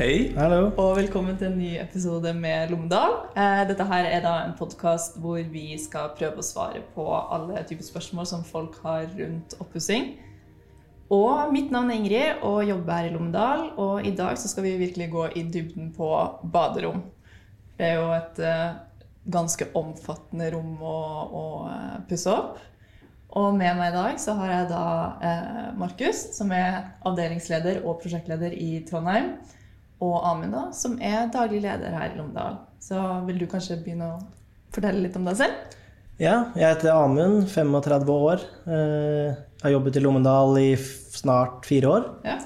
Hei. Hallo. Og velkommen til en ny episode med Lommedal. Eh, Dette her er da en podkast hvor vi skal prøve å svare på alle typer spørsmål som folk har rundt oppussing. Og mitt navn er Ingrid og jobber her i Lommedal. Og i dag så skal vi virkelig gå i dybden på baderom. Det er jo et eh, ganske omfattende rom å, å eh, pusse opp. Og med meg i dag så har jeg da eh, Markus, som er avdelingsleder og prosjektleder i Trondheim. Og Amund, da, som er daglig leder her i Lommedal. Så vil du kanskje begynne å fortelle litt om deg selv? Ja, jeg heter Amund, 35 år. Jeg har jobbet i Lommedal i snart fire år. Ja.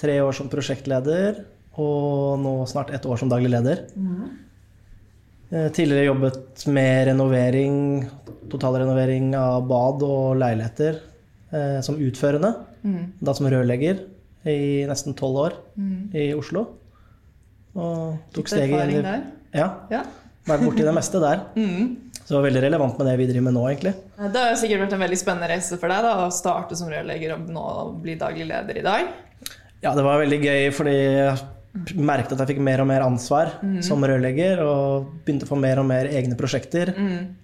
Tre år som prosjektleder, og nå snart ett år som daglig leder. Mm. Tidligere jobbet med renovering, totalrenovering av bad og leiligheter eh, som utførende. Da som rørlegger i nesten tolv år i Oslo. Og tok steget inn i. Ja, Ja. vært borti det meste der. Så det var veldig relevant med det vi driver med nå, egentlig. Det har sikkert vært en veldig spennende reise for deg da, å starte som rørlegger og nå bli daglig leder i dag. Ja, det var veldig gøy fordi jeg merket at jeg fikk mer og mer ansvar som rørlegger, og begynte å få mer og mer egne prosjekter.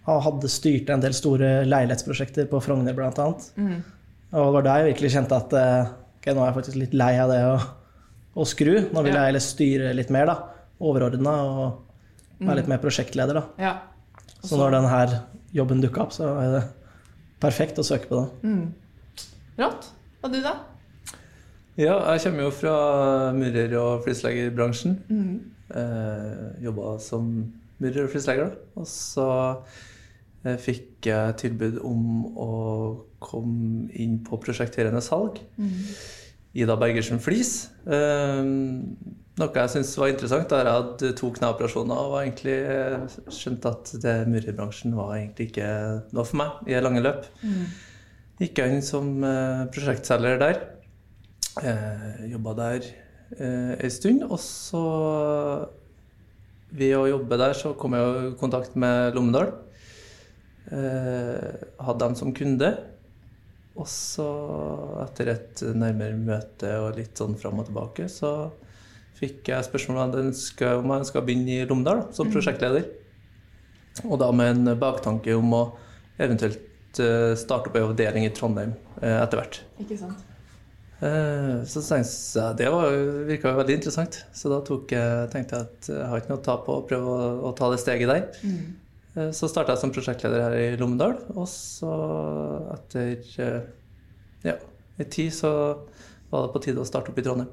Og hadde styrt en del store leilighetsprosjekter på Frogner blant annet. Og det var da jeg virkelig kjente at okay, nå er jeg faktisk litt lei av det å, å skru. Nå vil Ja. jeg heller styre litt mer, da. Overordna og være litt mer prosjektleder, da. Ja. Så når denne jobben dukka opp, så er det perfekt å søke på den. Rått. Og du, da? Ja, jeg kommer jo fra murer- og flisleggerbransjen. Eh, Jobba som murer- og flislegger. da. Og så eh, fikk jeg tilbud om å komme inn på prosjekterende salg. Ida Bergersen Flis. Eh, noe jeg syntes var interessant, da jeg hadde to kneoperasjoner og var egentlig eh, skjønte at det murerbransjen var egentlig ikke noe for meg i det lange løp. Gikk jeg inn som eh, prosjektselger der. Eh, Jobba der ei stund, og så ved å jobbe der så kom jeg i kontakt med Lommedal. Hadde dem som kunde. Og så, etter et nærmere møte og litt sånn fram og tilbake, så fikk jeg spørsmål om jeg ønska- å begynne i Romdal da, som prosjektleder. Og da med en baktanke om å eventuelt eh, starte opp en avdeling i Trondheim eh, etter hvert. Ikke sant? Eh, Så tenkte jeg det var, virka jo veldig interessant. Så da tok tenkte jeg at jeg har ikke noe å ta på å prøve å, å ta det steget der. Eh, Så starta jeg som prosjektleder her i Lommedal, og så etter eh, ja, en tid så var det på tide å starte opp i Trondheim.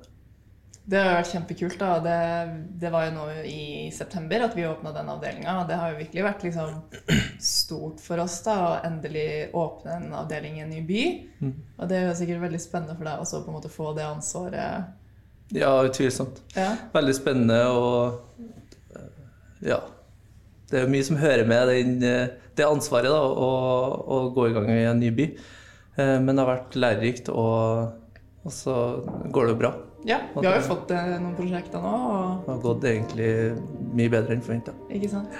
Det har vært kjempekult. da. Det, det var jo nå i september at vi åpna den avdelinga. Det har jo virkelig vært liksom stort for oss da, å endelig åpne en avdeling i en ny by. Og det er jo sikkert veldig spennende for deg også på en måte få det ansvaret. Ja, utvilsomt. Ja. Veldig spennende og eh, ja. Det er mye som hører med den, eh, det ansvaret da, å, å gå i gang i en ny by. Eh, Men det har vært lærerikt, og, og så går det jo bra. ja. Vi har jo fått eh, noen prosjekter nå. Og, Det har gått egentlig mye bedre enn forventa. ikke sant?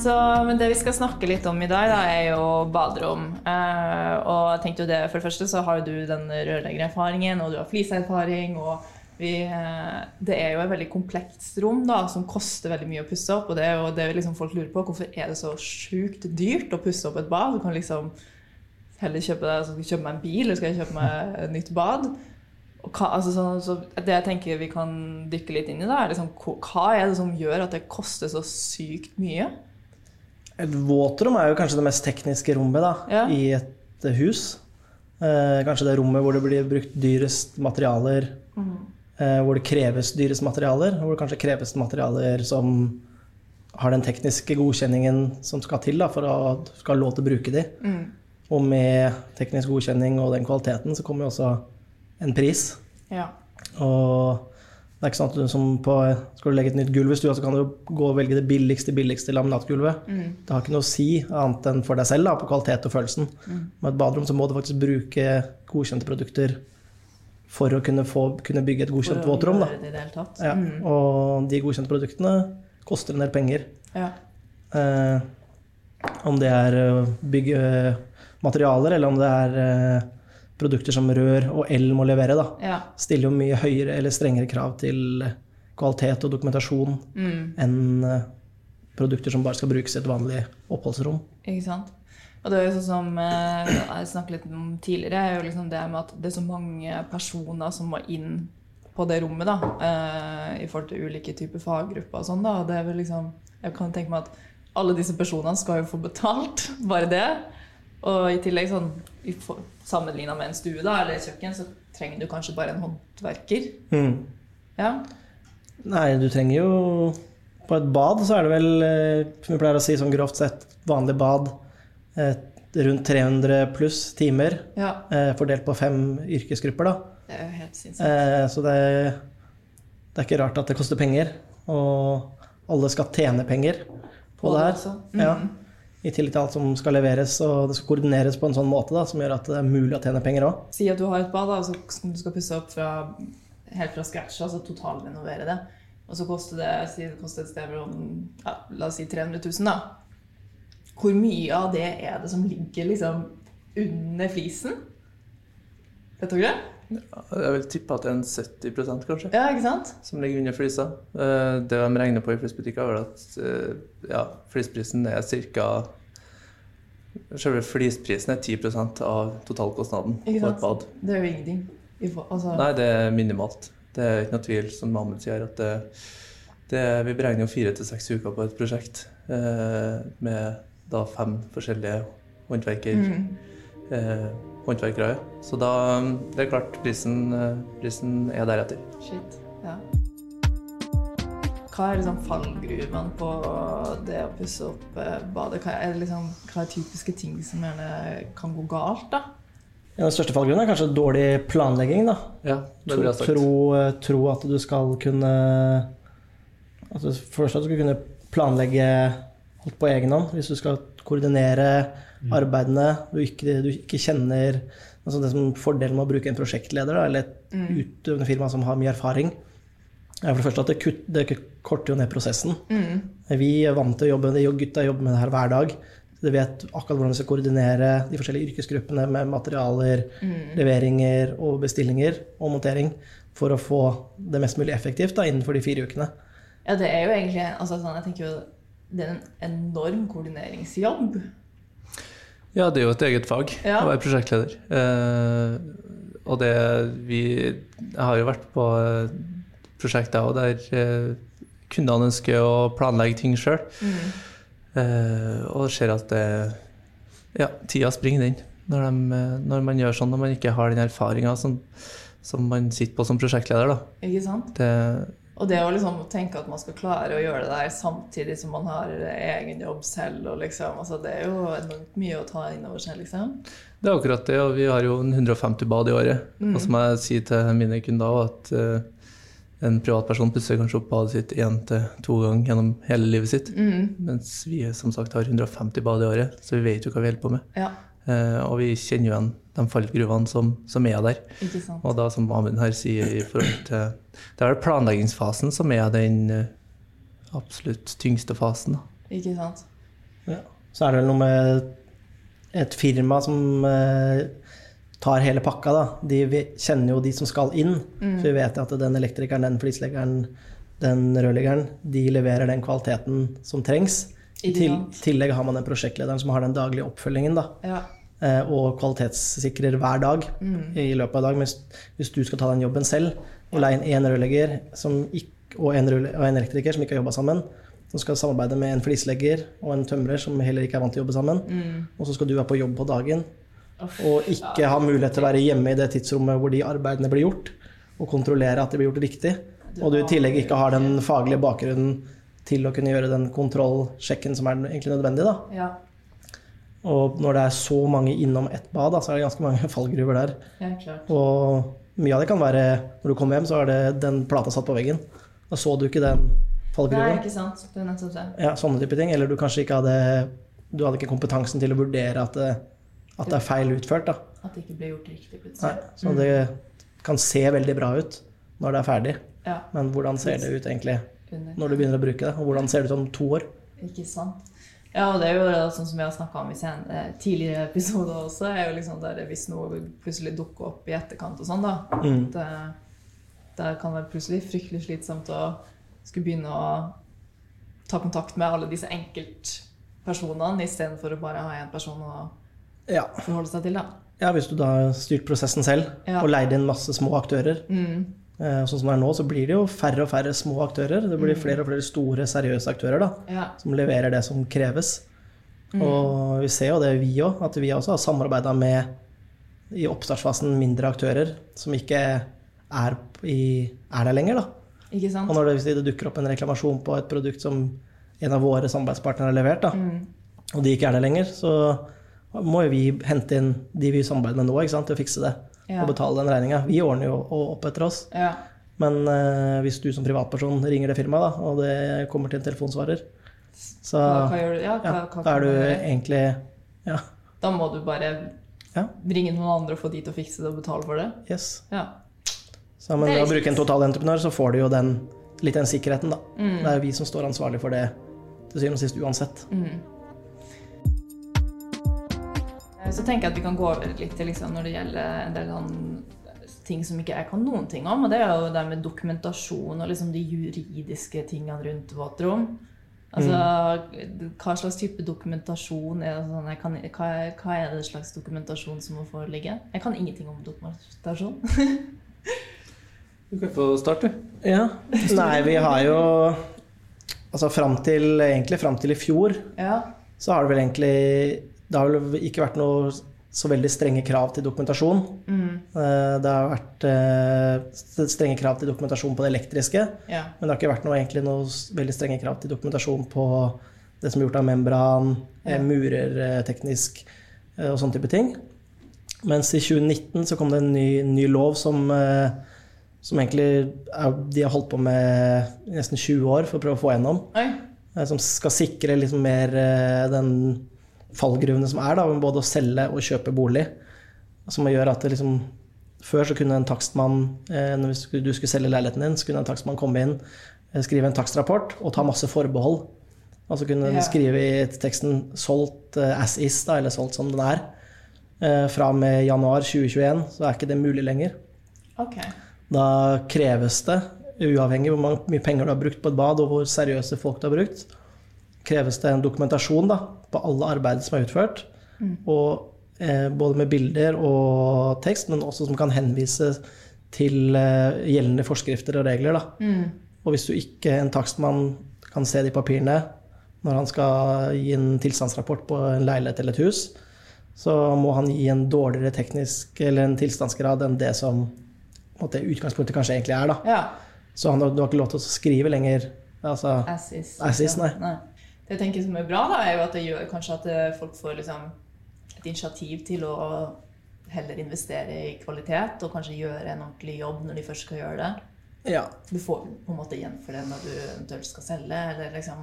Så, men det vi skal snakke litt om i dag, da, er jo baderom. Eh, og jeg tenkte jo det, For det første så har jo du den rørleggererfaringen, og du har fliseerfaring, og vi, eh, det er jo et veldig komplekst rom da, som koster veldig mye å pusse opp. Og det er jo det liksom folk lurer på, hvorfor er det så sjukt dyrt å pusse opp et bad? Du kan liksom heller kjøpe, deg, altså, kjøpe meg en bil, eller skal jeg kjøpe meg et nytt bad? Og hva, altså, så, så det jeg tenker vi kan dykke litt inn i, da, er liksom, hva- er det som gjør at det koster så sykt mye? Et våtrom er jo kanskje det mest tekniske rommet da, Ja. i et hus. Eh, kanskje det rommet hvor det blir brukt dyrest materialer, eh, hvor det kreves dyres materialer, og hvor det kanskje kreves materialer som har den tekniske godkjenningen som skal til da, for å skal ha lov til å bruke de. Og med teknisk godkjenning og den kvaliteten så kommer jo også en pris. Ja. Og det er ikke sånn at du som på, skal du legge et nytt gulv i stua, så kan du gå og velge det billigste billigste laminatgulvet. Det har ikke noe å si annet enn for deg selv da, på kvalitet og følelsen. Med et baderom så må du faktisk bruke godkjente produkter for å kunne, få, kunne bygge et godkjent våtrom. Ja. Og de godkjente produktene koster en del penger. Ja. Eh, om det er byggematerialer, bygge eh, materialer, eller om det er eh, produkter som rør og el må levere, da, Ja. stiller jo mye høyere eller strengere krav til kvalitet og dokumentasjon Mm. enn eh, produkter som bare skal brukes i et vanlig oppholdsrom. Ikke sant? Og det er jo sånn som eh, jeg snakket litt om tidligere, er jo liksom det med at det er så mange personer som må inn på det rommet, da, eh, i forhold til ulike typer faggrupper og sånn, da. Det er vel liksom Jeg kan tenke meg at alle disse personene skal jo få betalt, bare det. Og i tillegg sånn Sammenligna med en stue da, eller et kjøkken, så trenger du kanskje bare en håndverker. Mm. Ja. Nei, du trenger jo På et bad så er det vel, eh, som vi pleier å si sånn grovt sett, vanlig bad rundt 300 pluss timer ja. eh, fordelt på fem yrkesgrupper, da. Det er jo helt sinnssykt. Eh, Så det, det er ikke rart at det koster penger. Og alle skal tjene penger på det her. også. Ja. I tillegg til alt som skal leveres, og det skal koordineres på en sånn måte da, som gjør at det er mulig å tjene penger òg. Si at du har et bad da, som du skal pusse opp fra, helt fra scratch, altså totalrenovere det. Og så koster det, si det koster et sted mellom ja, la oss si 300 000, da. Hvor mye av det er det som ligger liksom under flisen? Vet dere det? Jeg vil tippe at det er en 70% kanskje, Ja, ikke sant? som ligger under flisa. Eh, Det de regner på i flisbutikker, er at eh, ja, flisprisen er ca. Selve flisprisen er 10% av totalkostnaden på et bad. Det er jo ingenting. Altså, Nei, det er minimalt. Det er ikke noe tvil, som Mahmoud sier, at det, det, vi beregner jo fire til seks uker på et prosjekt eh, med da fem forskjellige håndverker, mm, eh, håndverkere. Så da Det er klart, prisen, eh, prisen er deretter. shit. Ja. Hva er liksom fallgruvene på det å pusse opp eh, badet? Hva er, liksom, hva er typiske ting som gjerne kan gå galt, da? Ja, den største fallgrunnen er kanskje dårlig planlegging. da. Ja, det er Tro, sagt. tro, eh, tro at du skal kunne at du Først at du skal kunne planlegge alt på egen hånd. Hvis du skal koordinere arbeidene du ikke, du ikke kjenner altså Det som Fordelen med å bruke en prosjektleder da, eller et utøvende firma som har mye erfaring, er for det første at det, kutt, det korter jo ned prosessen. Mm. Vi er vant til å jobbe, de gutta jobber med det her hver dag. Så de vet akkurat hvordan de skal koordinere de forskjellige yrkesgruppene med materialer, leveringer og bestillinger og montering for å få det mest mulig effektivt da, innenfor de fire ukene. Ja, det er jo egentlig altså, sånn, jeg tenker jo, Det er en enorm koordineringsjobb. Ja, det er jo et eget fag Ja. å være prosjektleder. Eh, og det vi Jeg har jo vært på eh, prosjekt jeg òg, der eh, kundene ønsker å planlegge ting sjøl. Eh, og ser at det Ja, tida springer den. Når, de, eh, når man gjør sånn, når man ikke har den erfaringa som, som man sitter på som prosjektleder. Da. Ikke sant? Det, Og det å liksom tenke at man skal klare å gjøre det der samtidig som man har egen jobb selv, og liksom, altså det er jo enormt mye å ta inn over seg, liksom. Det er akkurat det, og vi har jo 150 bad i året. Og så må jeg si til mine kunder at uh, en privatperson pusser kanskje opp badet sitt én til to ganger gjennom hele livet sitt. Mens vi som sagt har 150 bad i året, så vi vet jo hva vi holder på med. Ja, og vi kjenner jo igjen de fallgruvene som, som er der. Og da, som Amund her sier, i forhold til Det er vel planleggingsfasen som er den eh, absolutt tyngste fasen. Da. Ikke sant? Ja. Så er det vel noe med et firma som eh, tar hele pakka. Da. De vi kjenner jo de som skal inn. Så vi vet at den elektrikeren, den flisleggeren, den rørleggeren, de leverer den kvaliteten som trengs. I tillegg har man den prosjektlederen som har den daglige oppfølgingen. Da. Ja. Eh, Og kvalitetssikrer hver dag i løpet av dagen. Hvis, hvis du skal ta den jobben selv og leie inn én rørlegger og en, elektriker som ikke har jobba sammen, som skal samarbeide med en flislegger og en tømrer som heller ikke er vant til å jobbe sammen, og så skal du være på jobb på dagen og ikke ha mulighet til å være hjemme i det tidsrommet hvor de arbeidene blir gjort, og kontrollere at det blir gjort riktig, og du i tillegg ikke har den faglige bakgrunnen til å kunne gjøre den kontrollsjekken som er egentlig nødvendig. da. ja. Og når det er så mange innom ett bad, så er det ganske mange fallgruver der. Ja, klart. Og mye av det kan være når du kommer hjem, så er det den plata satt på veggen. Da så du ikke den fallgruven. Nei, ikke sant? Det er nettopp det. Ja, sånne type ting. Eller du kanskje ikke hadde Du hadde ikke kompetansen til å vurdere at det, at det er feil utført. da. At det ikke blir gjort riktig Nei, plutselig. så det kan se veldig bra ut når det er ferdig, Ja, men hvordan ser det ut egentlig når du begynner å bruke det? Og hvordan ser det ut om to år? Ikke sant? Ja, og det er jo det, sånn som vi har snakka om i sen, eh, tidligere episoder også, er jo liksom der hvis noe plutselig dukker opp i etterkant og sånn, da. Mm. Eh, det kan være plutselig fryktelig slitsomt å skulle begynne å ta kontakt med alle disse enkeltpersonene istedenfor å bare ha én person å Ja. forholde seg til, da. ja, hvis du da har styrt prosessen selv Ja. og leid inn masse små aktører. Mm. Eh, Sånn som det er nå, så blir det jo færre og færre små aktører. Det blir Mm. flere og flere store, seriøse aktører da, Ja. som leverer det som kreves. Mm. Og vi ser jo det, vi òg, at vi også har samarbeida med i oppstartsfasen mindre aktører som ikke er, i, er der lenger. da. Ikke sant? Og når det, hvis det dukker opp en reklamasjon på et produkt som en av våre samarbeidspartnere har levert, da, Mm. og de ikke er der lenger, så må jo vi hente inn de vi samarbeider med nå ikke sant, til å fikse det Ja. og betale den regninga. Vi ordner jo opp etter oss. Ja. Men uh, hvis du som privatperson ringer det firmaet, da, og det kommer til en telefonsvarer, så Hva, hva? Ja, hva, ja, da er du egentlig Ja. Da må du bare Ja. ringe noen andre og få de til å fikse det og betale for det? Yes. Ja. Så, men ved å bruke en totalentreprenør, så får du jo den, litt den sikkerheten, da. Mm. Det er jo vi som står ansvarlig for det til syvende og sist uansett. Mm. Så tenker jeg at vi kan gå over litt til liksom, når det gjelder en del sånn ting som ikke jeg kan noen ting om. Og det er jo det med dokumentasjon og liksom de juridiske tingene rundt våtrom. Altså, Hva slags type dokumentasjon er det sånn, jeg kan, hva, hva er det slags dokumentasjon som må foreligge? Jeg kan ingenting om dokumentasjon. Du kan få starte, du. Ja. Nei, vi har jo Altså fram til egentlig fram til i fjor Ja. så har det vel egentlig Det har vel ikke vært noe så veldig strenge krav til dokumentasjon. Mm. Eh, Det har vært eh, strenge krav til dokumentasjon på det elektriske, ja. men det har ikke vært noe, egentlig noe veldig strenge krav til dokumentasjon på det som er gjort av membran, eh, Ja. murer teknisk og sånne type ting. Mens i 2019 så kom det en ny, ny lov som, som egentlig er, de har holdt på med i nesten 20 år for å prøve å få gjennom. Oi. Som skal sikre liksom mer den fallgruvene som er, da, med både å selge og kjøpe bolig. Som gjør at det liksom Før så kunne en takstmann, eh, når du skulle- selge leiligheten din, så kunne en takstmann komme inn, eh, skrive en takstrapport og ta masse forbehold. Altså så kunne Ja. skrive i teksten 'solgt eh, as is', da, eller 'solgt som den er'. Fra og med januar 2021 så er ikke det mulig lenger. Okay. Da kreves det, uavhengig hvor mange- mye penger du har brukt på et bad, og hvor seriøse folk du har brukt, kreves det en dokumentasjon da, på alle arbeider som er utført. Og, eh, både med bilder og tekst, men også som kan henvise til eh, gjeldende forskrifter og regler. Da. Mm. Og hvis du ikke, en takstmann, kan se de papirene når han skal gi en tilstandsrapport på en leilighet eller et hus, så må han gi en dårligere teknisk eller en tilstandsgrad enn det som måte, utgangspunktet kanskje egentlig er. Da. Ja. Så han, du har ikke lov til å skrive lenger altså, As is. As is, liksom. nei. Det jeg tenker som er bra, da, er jo at det gjør kanskje at eh, folk får liksom et initiativ til å heller investere i kvalitet og kanskje gjøre en ordentlig jobb når de først skal gjøre det. ja. Du får på en måte igjen for det når du eventuelt skal selge, eller liksom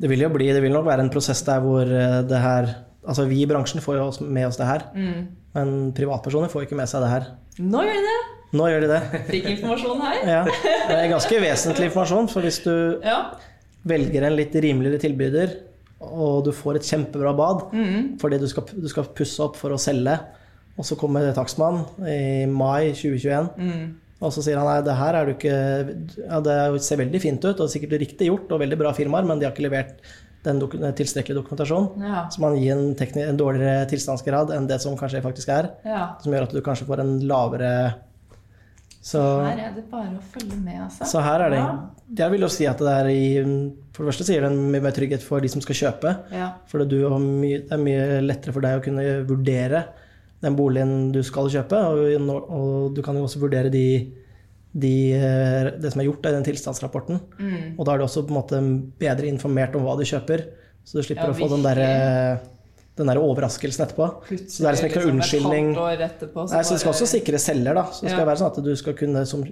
Det vil jo bli, det vil nok være en prosess der hvor eh, det her Altså vi i bransjen får jo med oss det her, mm. men privatpersoner får ikke med seg det her. Nå gjør de det! Nå gjør de det. Fikk informasjon her. Ja. Det er ganske vesentlig informasjon, for hvis du Ja. Velger en litt rimeligere tilbyder, og du får et kjempebra bad Mm. fordi du skal, du skal pusse opp for å selge, og så kommer takstmann i mai 2021, Mm. og så sier han nei, det her er du ikke ja, Det ser veldig fint ut, og sikkert riktig gjort, og veldig bra firmaer, men de har ikke levert den dok tilstrekkelige dokumentasjonen. Ja. Så man gir en, en dårligere tilstandsgrad enn det som kanskje faktisk er, ja. som gjør at du kanskje får en lavere så, Her er det bare å følge med, altså. så her er det Jeg vil jo si at det er i For det første sier den mye mer trygghet for de som skal kjøpe. Ja. For det, du har mye, det er mye lettere for deg å kunne vurdere den boligen du skal kjøpe. Og, og du kan jo også vurdere de, de, eh, det som er gjort i den tilstandsrapporten. Mm. Og da er du også på en måte bedre informert om hva du kjøper. Så du slipper Ja, å få den der, den der overraskelsen etterpå. Så det er liksom ikke noe unnskyldning. Et halvt Nei, så det skal også sikre selger, da. Så det skal Ja. være sånn at du skal kunne som,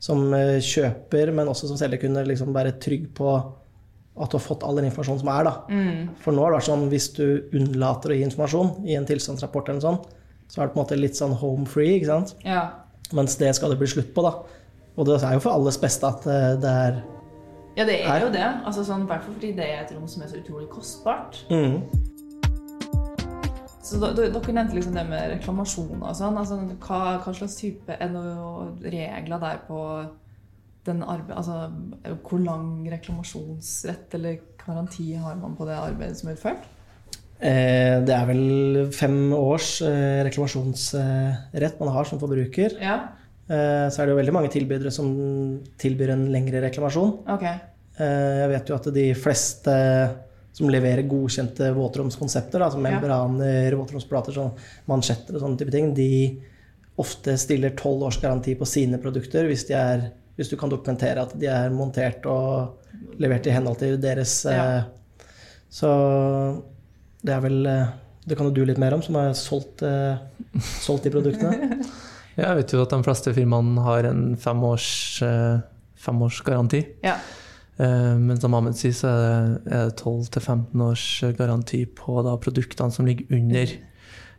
som eh, kjøper, men også som selger, kunne liksom være trygg på at du har fått all den informasjonen som er, da. Mm. For nå har det vært sånn hvis du unnlater å gi informasjon i en tilstandsrapport eller sånt, så er det på en måte litt sånn home free, ikke sant. Ja. Mens det skal det bli slutt på, da. Og det er jo for alles beste at eh, det er Ja, det er jo det. Altså, sånn, I hvert fall fordi det er et rom som er så utrolig kostbart. Mm. Så Dere nevnte liksom det med reklamasjoner og sånn. Altså, hva, hva slags type Er noen regler der på den arbeid, altså, hvor lang reklamasjonsrett eller garanti har man på det arbeidet som er utført? Eh, det er vel fem års eh, reklamasjonsrett man har som forbruker. Ja, Eh, så er det jo veldig mange tilbydere som tilbyr en lengre reklamasjon. Okay. Eh, jeg vet jo at de fleste som leverer godkjente våtromskonsepter, da, som membraner, våtromsplater, sånn mansjetter og sånne type ting, de ofte stiller tolv års garanti på sine produkter hvis, de er, hvis du kan dokumentere at de er montert og levert i henhold til deres Ja. eh, Så det er vel eh, Det kan jo du litt mer om, som har solgt, eh, solgt de produktene. Jeg vet jo at de fleste firmaene har en femårs, eh, femårs garanti. Ja. Eh, Men som Ahmed sier, så er det, er 12-15 års garanti på produktene som ligger under.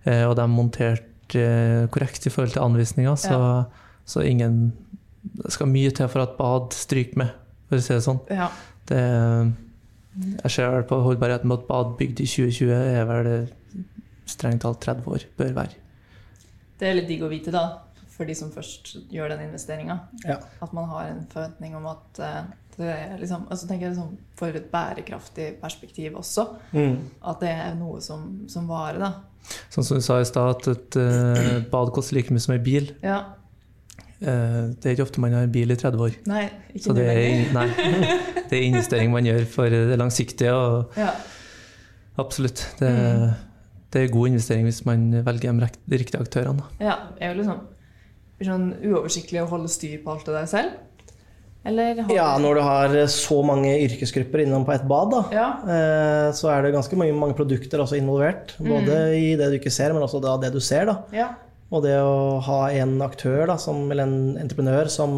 Eh, Og de er montert eh, korrekt i forhold til anvisninger, så, så ingen Det skal mye til for at bad stryker med, for å si det sånn. ja. Det, jeg ser vel på holdbarheten med at bad bygd i 2020 er vel strengt talt 30 år, bør være. Det er litt digg å vite, da, for de som først gjør den investeringa. Ja. At man har en forventning om at eh, det liksom altså tenker jeg liksom, For et bærekraftig perspektiv også. Mm. At det er noe som, som varer, da. Sånn som du sa i stad, at et uh, bad koster like mye som en bil. Ja. Uh, det er ikke ofte man har bil i 30 år. Nei, ikke Så det er, nei, det er investering man gjør for det langsiktige. Og Ja. absolutt. Det, Mm. det er god investering hvis man velger de de riktige aktørene. da. ja. Det er jo liksom sånn uoversiktlig å holde styr på alt det der selv. Eller har Ja, når du har så mange yrkesgrupper innom på ett bad, da, ja. eh, så er det ganske mange, mange produkter også involvert. Både i det du ikke ser, men også det du ser. ja. Og det å ha en aktør, da, som, eller en entreprenør, som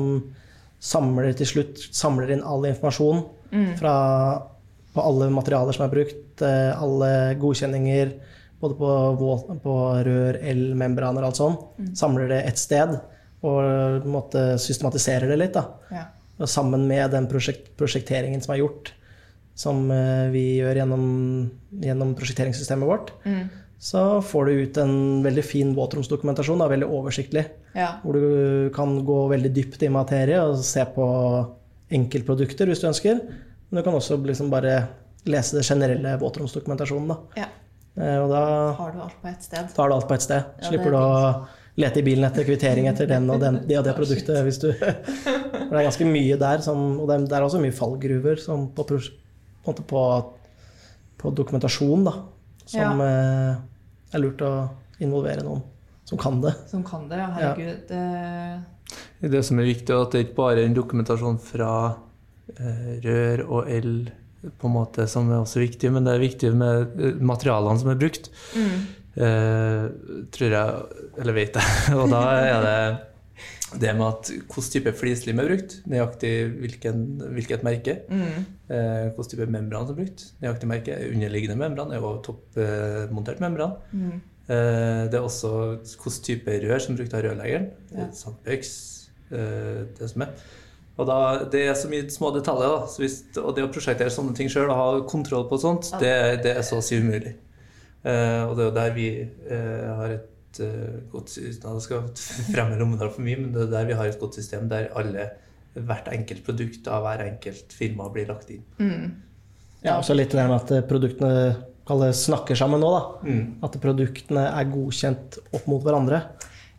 samler til slutt samler inn all informasjon fra, på alle materialer som er brukt, eh, alle godkjenninger, både på, på rør, el-membraner og alt sånn. Samler det ett sted og måtte systematisere det litt. da. ja. Og sammen med den prosjekt, prosjekteringen som er gjort, som eh, vi gjør gjennom, gjennom prosjekteringssystemet vårt, Mm. så får du ut en veldig fin våtromsdokumentasjon, da, veldig oversiktlig. ja. Hvor du kan gå veldig dypt i materie og se på enkeltprodukter hvis du ønsker. Men du kan også liksom bare lese det generelle våtromsdokumentasjonen. Da. ja. Eh, Og da Har du alt på ett sted? Da tar du alt på ett sted. Ja, Slipper er du å lete i bilen etter kvittering etter den og den, det og det produktet. Hvis du, for det er ganske mye der, som, og det er- også mye fallgruver som på, på, på, på dokumentasjon, da, som eh, er lurt å involvere noen som kan det. Som kan det, ja. Herregud. Det... Det som er viktig, er at det ikke bare er en dokumentasjon fra eh, rør og el på en måte som er også viktig, men det er viktig med eh, materialene som er brukt. Mm. Eh, tror jeg, eller vet jeg. Og da er det det med at hvilken type flislim er brukt, nøyaktig hvilken, hvilket merke. Mm. Eh, hvilken type membran som er brukt, nøyaktig merke. Underliggende membran er jo toppmontert membran. Mm. Eh, det er også hvilken type rør som er brukt av rørleggeren. Ja. Sandpøks, eh, det som er. Og da, Det er så mye små detaljer. da, så hvis, og det å prosjektere sånne ting sjøl og ha kontroll på sånt, det, det er så å si umulig. Eh, og det er jo der vi eh, har et eh, godt system Jeg skal fremme Romedal for mye, men det er der vi har et godt system der alle, hvert enkelt produkt av hver enkelt firma blir lagt inn. Mm. Ja, også litt det med at produktene snakker sammen nå. da. Mm. At produktene er godkjent opp mot hverandre.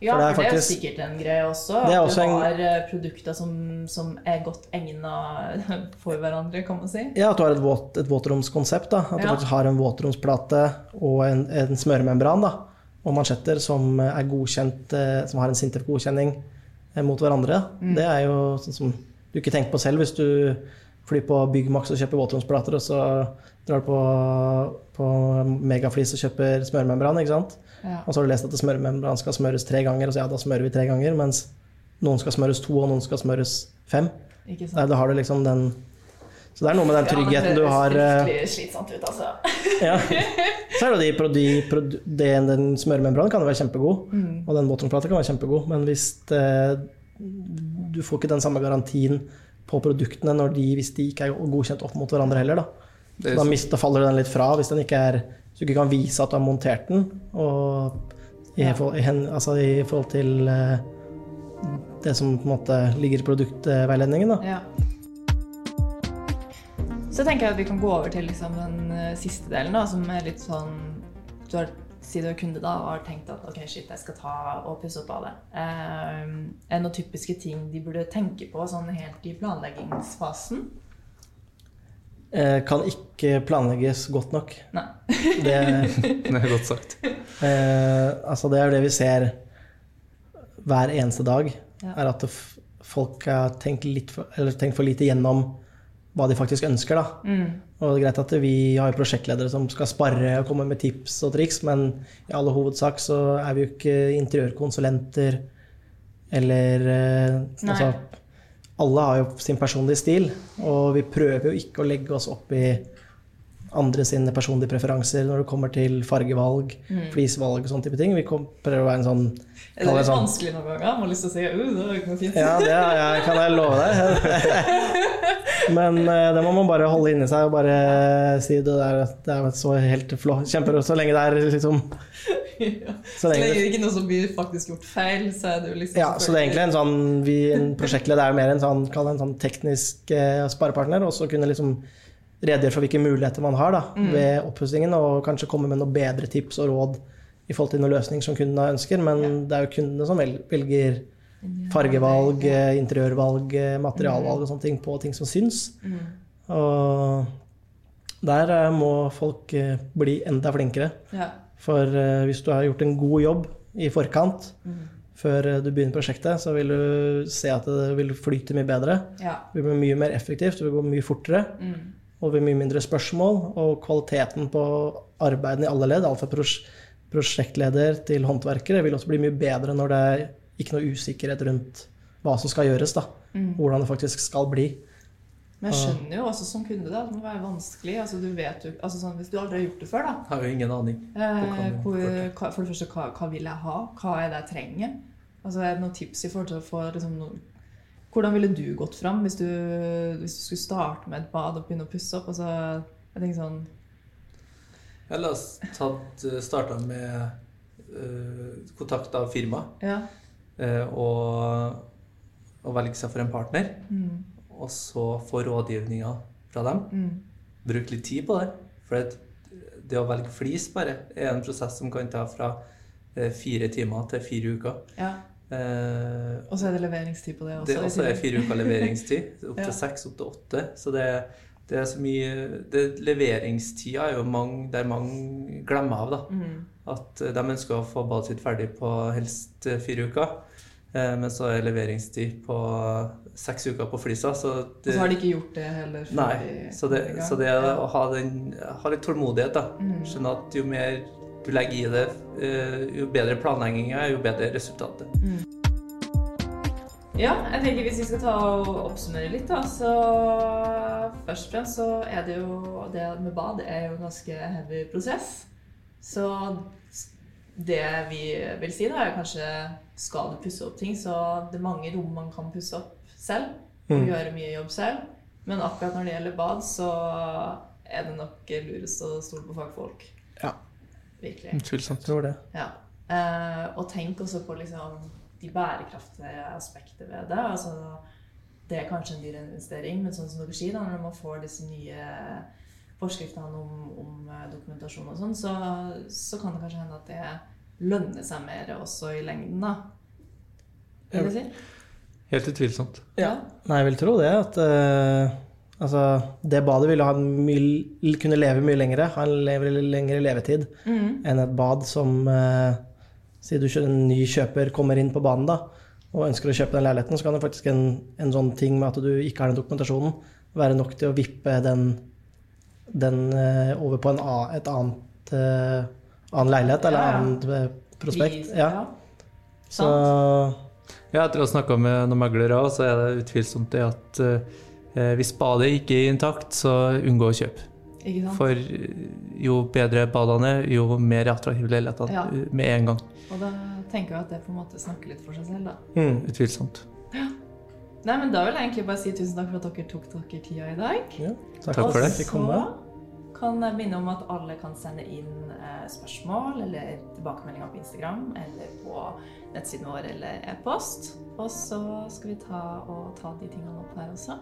Ja, For det det er er, sikkert en greie også. Det er at også du har en... produkter som, som er godt egna for hverandre, kan man si. Ja, At du har et, våt, et våtromskonsept. da. At du faktisk har en våtromsplate og en, en smøremembran. da. Og mansjetter som er godkjent, eh, som har en Sintef-godkjenning eh, mot hverandre. Mm. Det er jo sånn som du ikke tenker på selv hvis du flyr på Byggmax og kjøper våtromsplater, og så drar du på, på Megaflis og kjøper smøremembran. ikke sant? Ja. Og så har du lest at smøremembran skal smøres tre ganger, og så ja, da smører vi tre ganger. Mens noen skal smøres to, og noen skal smøres fem. Ikke sant? Nei, da har du liksom den Så det er noe med den tryggheten du har eh, det høres fryktelig slitsomt ut, altså. ja. Så er det de, de, de, den, den smøremembranen kan jo være kjempegod, Mm. og den våtromsplata kan være kjempegod, men hvis det, du får ikke den samme garantien på produktene når de, hvis de ikke er godkjent opp mot hverandre heller. Da, så da, mister, faller den litt fra hvis den ikke er hvis, du ikke kan vise at du har montert den. Og i, Ja. forhold, i, altså i forhold til eh, det som på en måte ligger i produktveiledningen. Da. Ja. Så tenker jeg at vi kan gå over til liksom den eh, siste delen, da, som er litt sånn Du har siden du er kunde da, og har tenkt at ok, shit, jeg skal ta og pusse opp badet. Eh, er det noen typiske ting de burde tenke på sånn helt i planleggingsfasen? Eh, kan ikke planlegges godt nok. Nei. Det, Det er godt sagt. eh, altså det er det vi ser hver eneste dag. Ja. Er at folk har tenkt, litt for, eller tenkt for lite gjennom hva de faktisk ønsker. Da. Mm. Og det er greit at vi har prosjektledere som skal sparre og komme med tips og triks, men i alle hovedsak så er vi jo ikke interiørkonsulenter eller eh. Altså alle har jo sin personlige stil, og vi prøver jo ikke å legge oss opp i andre sine personlige preferanser når det kommer til fargevalg, flisvalg og sånne type ting. Vi prøver å være en sånn Er det litt sånn- vanskelig noen ganger? Må lyst til å si uh, det noe fint. Ja, det er, jeg, kan jeg love deg. Men eh, det må man bare holde inni seg og bare si det der Det er så helt flott. Kjemper så lenge det er liksom Ja. Så lenge det, er ikke noe som blir faktisk gjort feil, så er det jo liksom ja, så det er egentlig en sånn vi, En prosjektleder er jo mer en sånn, en sånn teknisk eh, sparepartner, og så kunne liksom redegjøre for hvilke muligheter man har da, ved oppussingen, og kanskje komme med noen bedre tips og råd i forhold til noen løsning som kundene ønsker. Men det er jo kundene som velger fargevalg, eh, interiørvalg, eh, materialvalg og sånne ting på ting som syns. Og der eh, må folk bli enda flinkere. Ja. For hvis du har gjort en god jobb i forkant, før eh, du begynner prosjektet, så vil du se at det vil flyte mye bedre. ja. Det blir mye mer effektivt, det vil gå mye fortere. Og blir mye mindre spørsmål. Og kvaliteten på arbeidene i alle ledd, alt fra pros prosjektleder til håndverkere, vil også bli mye bedre når det er ikke noe usikkerhet rundt hva som skal gjøres. da. Hvordan det faktisk skal bli. Men jeg skjønner jo også som kunde da, at det må være vanskelig. Altså, du vet jo, altså, sånn, hvis du aldri har gjort det før, da. Har jo ingen aning. Eh, hvor, for det første, hva, hva vil jeg ha? Hva er det jeg trenger? Altså, er det noen tips i forhold til å få liksom, noen, Hvordan ville du gått fram hvis du, hvis du skulle starte med et bad og begynne å pusse opp? Altså, jeg tenker sånn Jeg la oss tatt, starta med uh, kontakt av firma Ja. Uh, og, og velge seg for en partner. Mm, Og så få rådgivninga fra dem. mm, Bruk litt tid på det. For det, det å velge flis bare er en prosess som kan ta fra eh, fire timer til fire uker. ja. Eh, Og så er det leveringstid på det også. det er også er fire uker leveringstid. Opp Ja. seks, opp til åtte. Så det, det er så mye det, Leveringstida er jo mange, der mange glemmer av, da. Mm, At eh, de ønsker å få badet sitt ferdig på helst eh, fire uker. Men så er leveringstid på seks uker på flisa, så og så har de ikke gjort det heller. Nei, de så det, så det å ha, den, ha litt tålmodighet, da. Mm. Skjønne at jo mer du legger i det, eh, jo bedre planlegginga er, jo bedre resultatet. Ja, jeg tenker hvis vi skal ta og oppsummere litt, da, så først og fremst så er det jo det med bad er jo en ganske heavy prosess. Så det vi vil si, da, er kanskje skal du pusse opp ting, så det er mange rom man kan pusse opp selv. Og Mm. gjøre mye jobb selv. Men akkurat når det gjelder bad, så er det nok lurest å stole på fagfolk. Virkelig. Jeg Utvilsomt. tror det. Ja. Eh, og tenk også på liksom, de bærekraftige aspekter ved det. Altså, det er kanskje en dyr investering, men sånn som dere sier, da, når man får disse nye forskriftene om, om eh, dokumentasjon og sånn, så, så kan det kanskje hende at det lønner seg mer også i lengden, da. Vil du si? Helt utvilsomt. Ja. Nei, jeg vil tro det. At eh, altså, det badet ville mye, kunne leve mye lengre, ha en lever, lengre levetid Mm. enn et bad som eh, Si du en ny kjøper kommer inn på banen da, og ønsker å kjøpe den leiligheten, så kan det faktisk en, en sånn ting med at du ikke har den dokumentasjonen, være nok til å vippe den, den eh, over på en, et annet eh, annen leilighet eller Ja, ja. annet eh, prospekt. Ja. Ja. Så Ja, etter å ha snakka med noen meglere, så er det utvilsomt det at eh, hvis badet ikke er intakt, så unngå å kjøpe. Ikke sant? For eh, jo bedre badene er, jo mer attraktive leilighetene Ja. eh, med en gang. Og da tenker jeg at det på en måte snakker litt for seg selv, da. mm, Utvilsomt. Nei, men Da vil jeg egentlig bare si tusen takk for at dere tok dere tida i dag. Ja, Takk for det. komme. Så kan jeg minne om at alle kan sende inn eh, spørsmål eller tilbakemeldinger på Instagram eller på nettsiden vår eller e-post. Og så skal vi ta, og ta de tingene opp her også.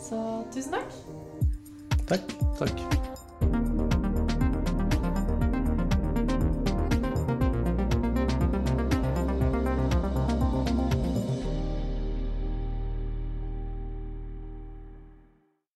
Så tusen takk. Takk. Takk.